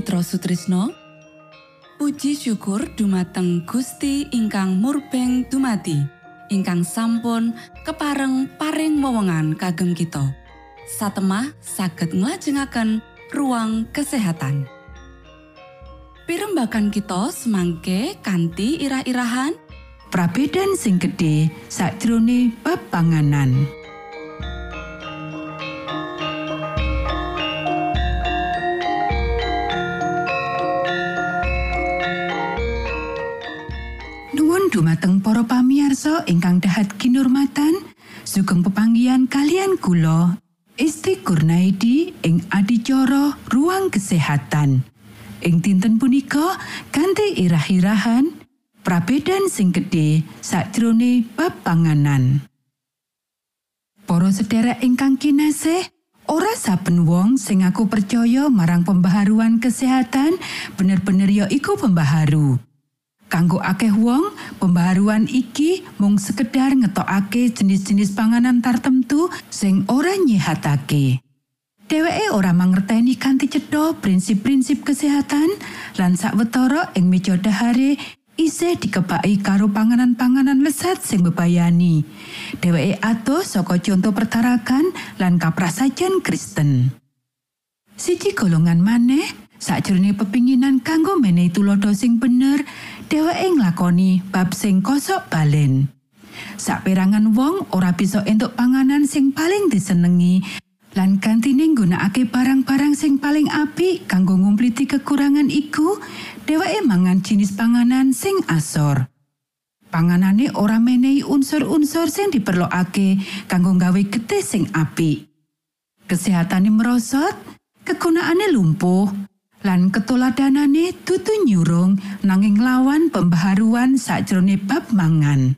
Mitra Sutrisno. Puji syukur dumateng Gusti ingkang murbeng dumati ingkang sampun kepareng paring wewenngan kagem kita. Satemah saged nglajengaken ruang kesehatan. Pirembakan kita semangke kanthi irah-irahan. Prabedan sing gedhe sakjroning bab panganan. Dumateng para pamiarsa ingkang dahat kinurmatan, sugeng pepanggian kalian kula Isti Kurnaidi ing adicara ruang kesehatan. Ing dinten punika kanthi irah-irahan prabedan sing gedhe sakjroning bab panganan. Para sedherek ingkang kinasih, ora saben wong sing aku percaya marang pembaharuan kesehatan bener-bener ya iku pembaharu. Kanggo akeh wong, pembaharuan iki mung sekedar ngetokake jenis-jenis panganan tartemtu sing ora nyehatake. Dheweke ora mangerteni kanthi cetha prinsip-prinsip kesehatan lan sawetara ing meja dahare isih dikebaki karo panganan-panganan lesat sing bebayani. Dheweke adoh saka contoh pertarakan lan kaprasajan Kristen. Siji golongan maneh Sakjroning pepinginan kanggo menehi tulodo sing bener, dheweke nglakoni bab sing kosok balen. Saperangan wong ora bisa entuk panganan sing paling disenengi lan gantine nggunakake barang-barang sing paling apik kanggo ngumpliti kekurangan iku, dheweke mangan jenis panganan sing asor. Panganane ora menehi unsur-unsur sing diperlokake kanggo gawe getih sing apik. Kesehatane merosot, kegunaane lumpuh, lan ketuladanane tutu nyurung nanging lawan pembaharuan sakjroning bab mangan.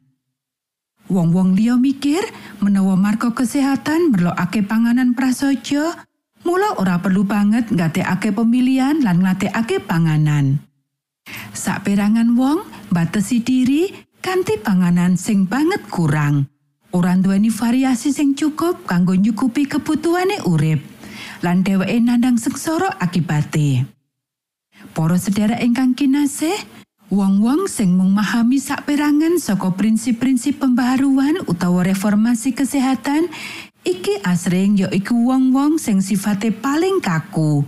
Wong-wong liya mikir menawa marga kesehatan merlokake panganan prasaja, mula ora perlu banget nggatekake pemilihan lan nglatekake panganan. Saperangan wong batesi diri kanthi panganan sing banget kurang. Ora duweni variasi sing cukup kanggo nyukupi kebutuhane urip. Lan dheweke nandang sengsara akibate. Para sedherek ingkang kinasih, wong-wong sing mung memahami saperangan saka prinsip-prinsip pembaharuan utawa reformasi kesehatan iki asring ya iku wong-wong sing sifate paling kaku.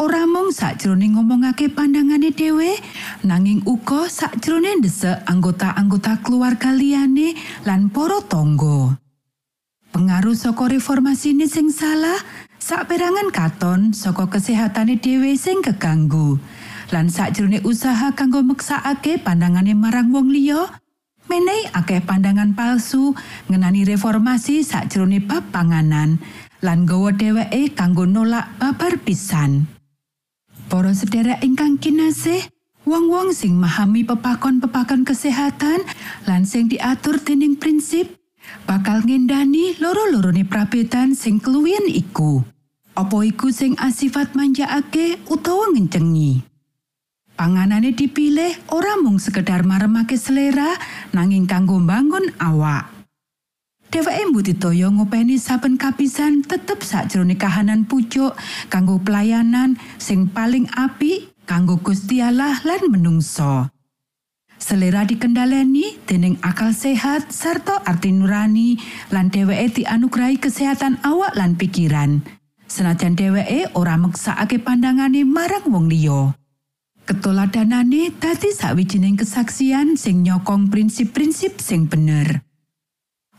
Ora mung sakjroning ngomongake pandangane dhewe, nanging uga sakjroning ndesek anggota-anggota keluarga liyane lan para tangga. Pengaruh saka reformasi ini sing salah, Saperangan katon saka kesehatane dhewe sing keganggu. Lan sakjroning usaha kanggo meksakake pandangane marang wong liya, menehi akeh pandangan palsu ngenani reformasi sakjroning bab panganan lan gawa dheweke kanggo nolak babar pisan. Para sedherek ingkang kinasih, wong-wong sing memahami pepakon-pepakon kesehatan lan sing diatur dening prinsip bakal ngendani loro-lorone prabetan sing keluwihan iku. Apa iku sing asifat manjaake utawa ngencengi? Panganane dipilih ora mung sekedar maremake selera nanging kanggo bangun awak. Dheweke mbudidaya ngopeni saben kapisan tetep sakjroning kahanan pucuk kanggo pelayanan sing paling apik kanggo Gusti Allah lan menungso. Selera dikendaleni dening akal sehat sarta arti nurani lan dheweke dianugrahi kesehatan awak lan pikiran. Senajan dheweke ora meksakake pandangane marang wong liya. Ketoladanane dadi sawijining kesaksian sing nyokong prinsip-prinsip sing bener.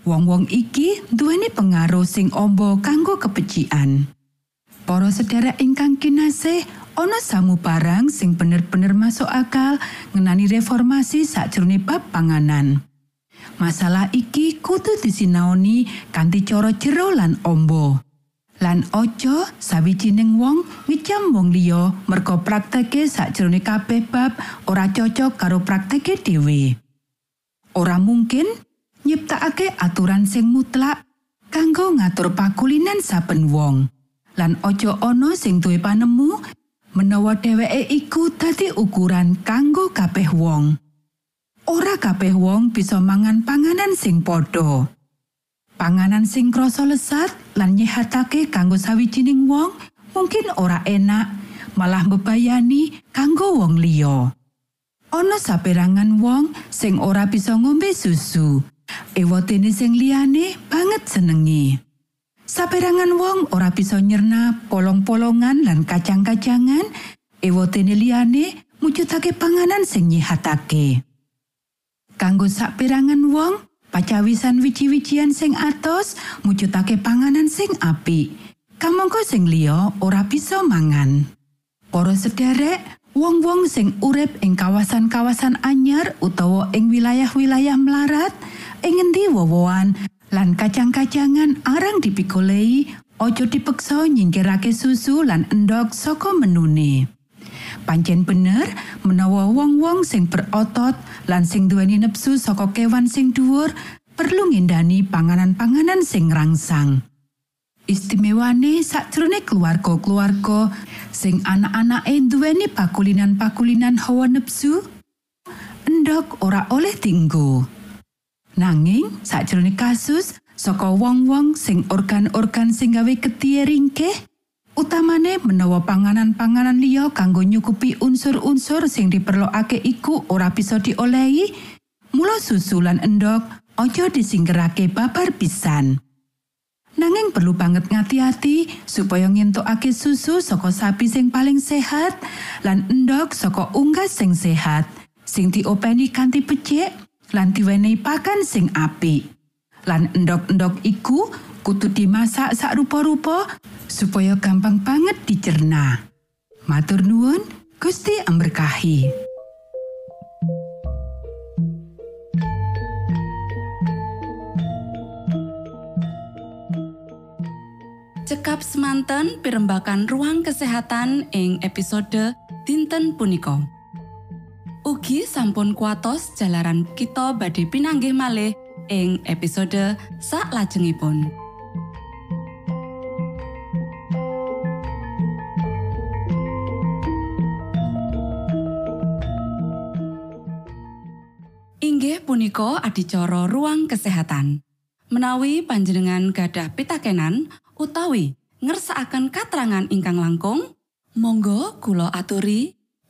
Wong-wong iki duweni pengaruh sing ombo kanggo kepecian para sedherek ingkang kinasih ana samu barang sing bener-bener masuk akal ngenani reformasi sakjroning bab panganan. Masalah iki kudu disinaoni kanthi cara jero lan ombo. Lan ojo sawijining wong ngicam wong liya merga prakteke sakjroning kabeh bab ora cocok karo prakteke dhewe. Ora mungkin nyiptakake aturan sing mutlak kanggo ngatur pakulinan saben wong. Lan ojo ana sing duwe panemu menawa dheweke iku dadi ukuran kanggo kabeh wong. Ora kabeh wong bisa mangan panganan sing padha. Panganan sing krasa lesat lan nyehatake kanggo sawijining wong mungkin ora enak, malah mbebayani kanggo wong liya. Ana saperangan wong sing ora bisa ngombe susu. Ewotene sing liyane banget senengi. Saperangan wong ora bisa nyerna polong-polongan lan kacang-kacangan. Ewotene liyane mujudake panganan sing nyihatake. Kanggo saperangan wong, pacawisan wiji-wijian sing atos mujudake panganan sing apik. Kamangka sing liya ora bisa mangan. Para sederek, wong-wong sing urip ing kawasan-kawasan anyar utawa ing wilayah-wilayah melarat, ing ngendi wowoan lan kacang-kacangan arang dipikolei, ojo dipeksa nyingkirake susu lan endog saka menune. Pancen bener menawa wong-wong sing berotot lan sing duweni nepsu saka kewan sing dhuwur perlu ngendani panganan-panganan sing rangsang. Istimewane sakjroning keluarga-keluarga sing anak-anake duweni pakulinan-pakulinan hawa nepsu, endog ora oleh tinggo. Nanging sakjroning kasus saka wong-wong sing organ-organ sing gawe ketiye ringkeh, utamane menawa panganan-panganan liya kanggo nyukupi unsur-unsur sing diperlokake iku ora bisa diolehi, mula susu lan endog aja disingkerake babar pisan. Nanging perlu banget ngati-hati supaya ngentokake susu saka sapi sing paling sehat lan endog saka unggas sing sehat sing diopeni kanthi becik lan diwenehi pakan sing apik. Lan endog-endog iku kudu dimasak sak rupa-rupa supaya gampang banget dicerna. Matur nuwun, Gusti amberkahi. Cekap semanten pimbakan ruang kesehatan ing episode dinten punika. Ugi sampun kuatos jalaran kita badhe pinanggih malih ing episode sak lajengipun. Inggih punika adicara ruang kesehatan. Menawi panjenengan gadah pitakenan, utawi ngersakaken katrangan ingkang langkung, monggo kulo aturi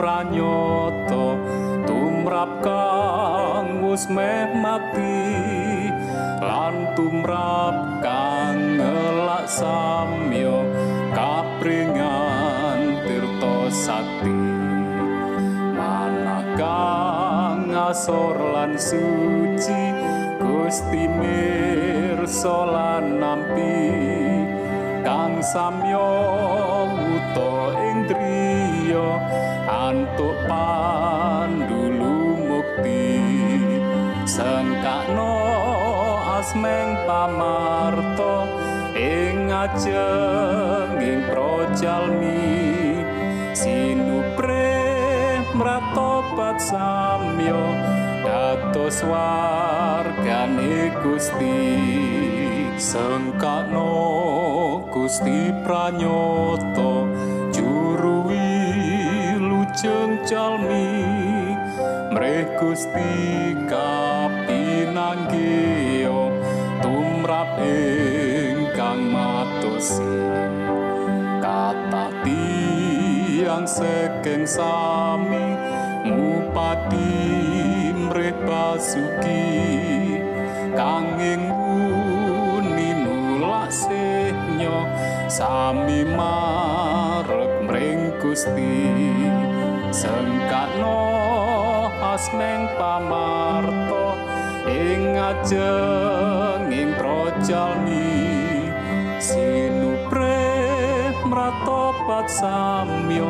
Pranyoto tumrap kang wis mati lan tumrap kang ngelak samyo kapringan tirto sakti manakang asor lan suci Gusti mirsa lan nampi kang samyo ing antuk pandulu mukti sengkakno asmeng pamarto ing ajeng ing projalmi. Sinupre mratobat samyo dados wargane Gusti. Sengkakno Gusti pranyoto lajeng jalmi mreh Gusti kapinanggio tumrap ingkang matosi kata tiang sekeng sami ngupati mreh basuki. Kanging sami marek mring Gusti sengkakno asmeng pamarto ing ajeng ing projalmi. Sinupre mratobat samyo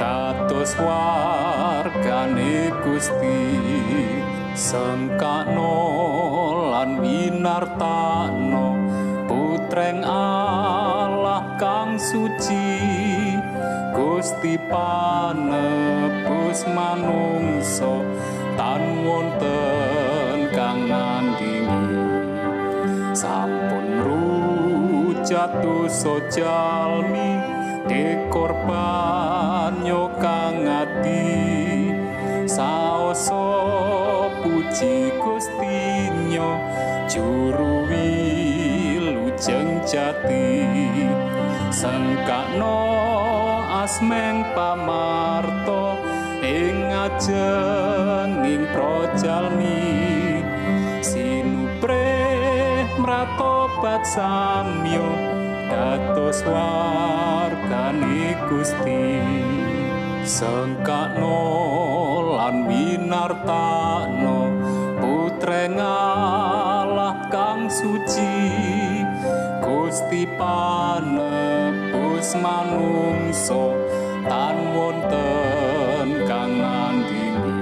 tatus wargane Gusti. Sengkano lan winartano putreng Gusti panebus manungso tan wonten kang nandingi sampun rujatuh sojalmi dekorban kang ati saoso puji Gustinyo juru wilujeng jati. Sengkano asmeng pamarto ing ajenging projalmi sinupre mratobat samyo dados wargane Gusti. Sengkano lan winartano putreng Allah kang suci. Gusti panebus manungso tan wonten kang nandini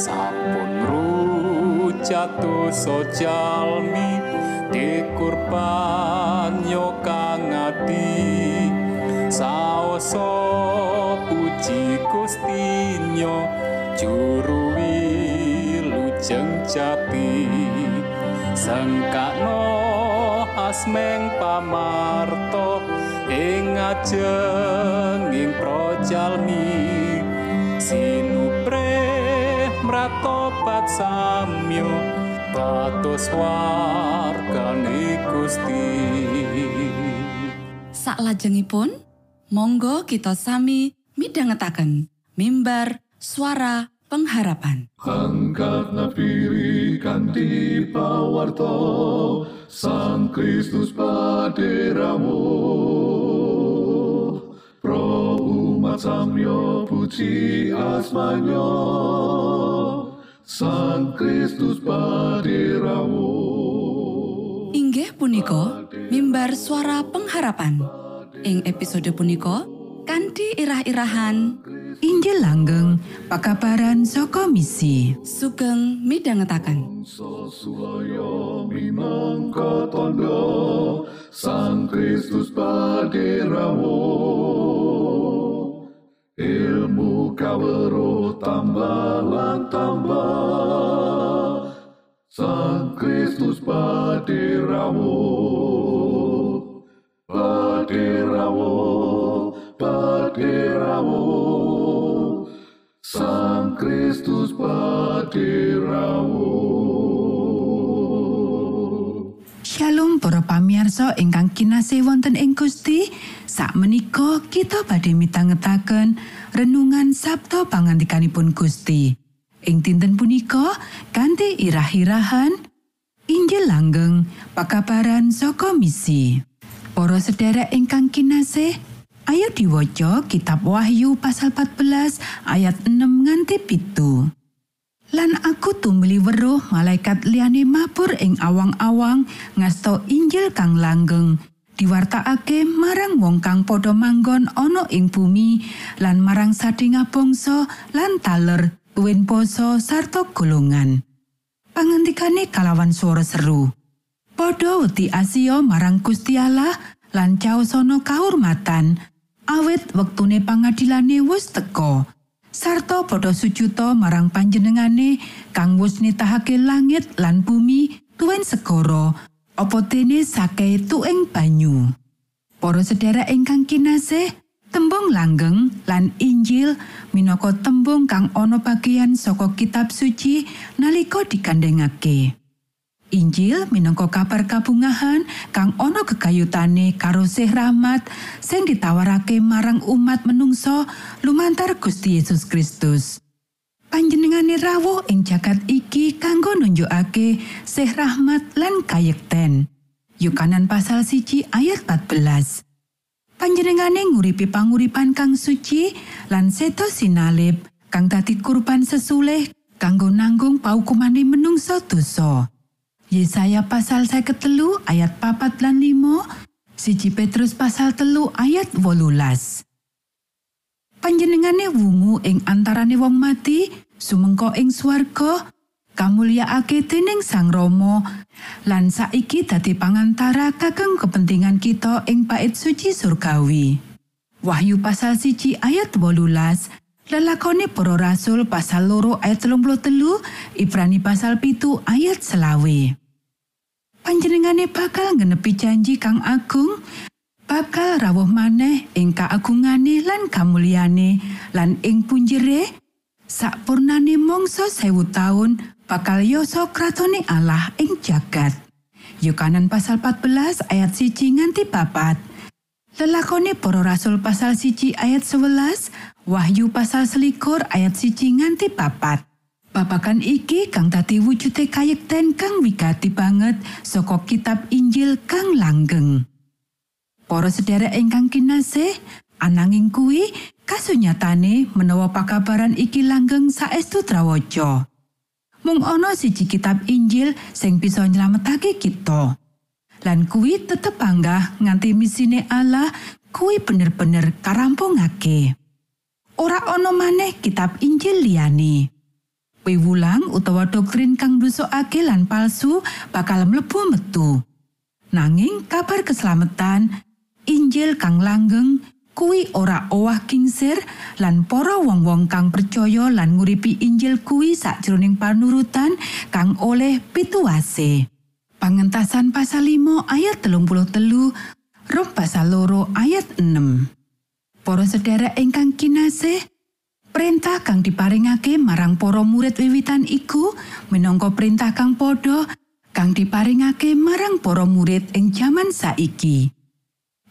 sampun rujatuh sojalmi dekurban yo kang ati saoso puji Gustinyo juru wilujeng jati. Sengkano asmeng pamarto ing ajenging projalmi sinupre mratobat samyo dados wargane Gusti. Saklajengipun, monggo kita sami midhangetaken mimbar suara pengharapan. Angkat nafiri kanti pawarto Sang Kristus paderamu Pro umat samyo puji asmanyo Sang Kristus paderamu Inggih punika mimbar suara pengharapan. Ing episode punika kanthi irah-irahan Injil langgeng pakabaran saka misi. Sugeng midhangetaken. Minangka tondo Sang Kristus paderamu Ilmu kawero tambah tambah Sang Kristus paderamu Paderamu Paderamu Sang Kristus paderamu Shalom para pamiarsa ingkang kinasih wonten ing Gusti. Sakmenika kita badhe mitangetaken renungan Sabto pangantikanipun Gusti. Ing dinten punika kanthi irah-irahan Injil langgeng pakabaran saka misi. Para sedherek ingkang kinasih ayo diwaca kitab Wahyu pasal 14 ayat 6 nganti pitu. Lan aku tumeli weruh malaikat liyane mabur ing awang-awang ngasto Injil kang langgeng diwartakake marang wong kang padha manggon ana ing bumi lan marang sadinga bangsa lan taler tuwin poso sarta golongan. Pangantikane kalawan swara seru. Padha wedi Asia marang Gusti Allah lan caosana kaurmatan awit wektune pangadilane wis teka. sarta padha sujuta marang panjenengane kang wis nitahake langit lan bumi tuwin segara. Apa dene sakehe tuing banyu? Para sedherek ingkang kinasih tembung langgeng lan Injil minangka tembung kang ana bagian saka kitab suci nalika digandhengake Injil minangka kabar kabungahan kang ana gegayutane karo sih rahmat sing ditawarake marang umat menungso lumantar Gusti Yesus Kristus. Panjenengane rawuh ing jagat iki kanggo nunjukake sih rahmat lan kayekten. Yukanan pasal siji ayat 14. Panjenengane nguripi panguripan kang suci lan seto sinalib kang dadi kurban sesulih kanggo nanggung paukumane menungso dosa. Yesaya pasal 53 ayat papat lan 5, siji Petrus pasal telu ayat wolulas. Panjenengane wungu ing antarane wong mati, sumengko ing swarga, kamulyakake dening Sang Rama lan saiki dadi pangantara kagem kepentingan kita ing bait suci surgawi. Wahyu pasal siji ayat 18 Lelakone para rasul pasal loro ayat 33 Ibrani pasal pitu ayat selawe. Panjenengane bakal ngenepi janji kang agung bakal rawuh maneh ing kaagungane lan kamulyane lan ing punjere sakpurnane mangsa sewu taun bakal yoso kratone Allah ing jagat. Yukanan pasal 14 ayat siji nganti papat. Lelakone para rasul pasal siji ayat 11 Wahyu pasal selikur ayat siji nganti papat. Babakan iki kang dadi wujude kayekten kang wigati banget saka kitab Injil kang langgeng. Para sedherek ingkang kinasih, ananging kuwi kasunyatane menawa pakabaran iki langgeng saestu trawaja. Mung ana siji kitab Injil sing bisa nyelametake kita. Lan kuwi tetep panggah nganti misine Allah kuwi bener-bener karampungake. ora ana maneh kitab Injil liyane. Piwulang utawa doktrin kang busukake lan palsu bakal mlebu metu. Nanging kabar keselamatan Injil kang langgeng kuwi ora owah kingsir lan para wong-wong kang percaya lan nguripi Injil kuwi sakjroning panurutan kang oleh pituwase. Pangentasan pasal 5 ayat 33 Rom pasal loro ayat 6. Para sedherek ingkang kinasih, perintah kang diparingake marang para murid wiwitan iku minangka perintah kang padha kang diparingake marang para murid ing jaman saiki.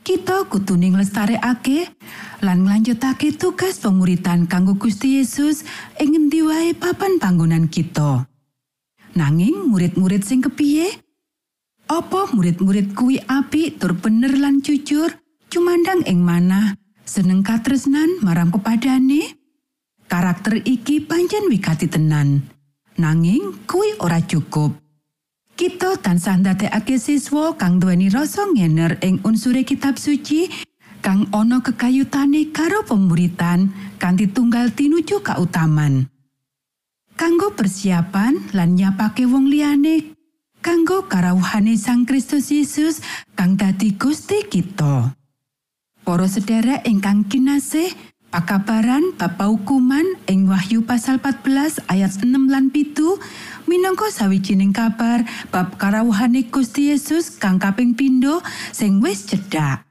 Kita kutuning lestarekake lan nglanjutake tugas pemuritan kanggo Gusti Yesus ing ngendi wae papan panggonan kita. Nanging murid-murid sing kepiye? Apa murid-murid kuwi apik tur bener lan jujur cumandang ing manah seneng katresnan marang pepadane karakter iki pancen wigati tenan. Nanging kuwi ora cukup. Kita tansah ndadekake siswa kang duweni rasa ngener ing unsure kitab suci kang ana kekayutane karo pemuritan kanthi tunggal tinuju kautaman. Kanggo persiapan lan nyapake wong liyane kanggo karawuhane Sang Kristus Yesus kang dadi Gusti kita. Para sederek ingkang kinasih, pakabaran bab hukuman ing Wahyu pasal 14 ayat 6 lan pitu minangka sawijining kabar bab karawuhane Gusti Yesus kang kaping pindho sing wis cedhak.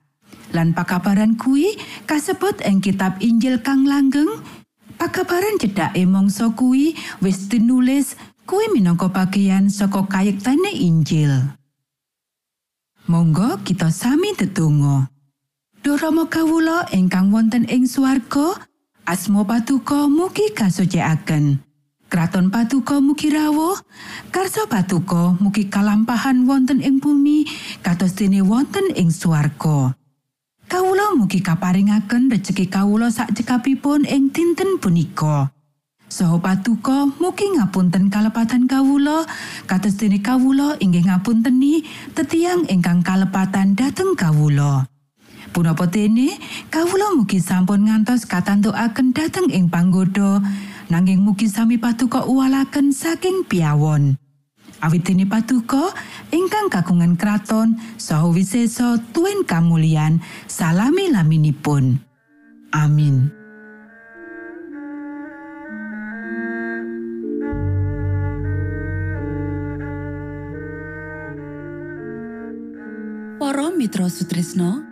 Lan pakabaran kuwi kasebut ing kitab Injil kang langgeng. Pakabaran cedhake mangsa kuwi wis tinulis kuwi minangka bagian saka kayektane Injil. Monggo kita sami tetunggo. Duh Rama kawula ingkang wonten ing swarga, asma patuko mugi kasucikaken. Kraton patuko mugi rawuh, karso patuko mugi kalampahan wonten ing bumi kados dene wonten ing swarga. Kawula mugi kaparingaken rejeki kawula sak cekapipun ing dinten punika. Soho patuko mugi ngapunten kalepatan kawula kados dene kawula inggih ngapunteni tetiang ingkang kalepatan dhateng kawula. Punapa dene kawula mugi sampun ngantos katantukaken dhateng ing panggoda nanging mugi sami patuko uwalaken saking piawon. Awit dene patuko ingkang kagungan kraton saha wisesa tuen kamulyan salami laminipun. Amin. Para Mitra Sutrisno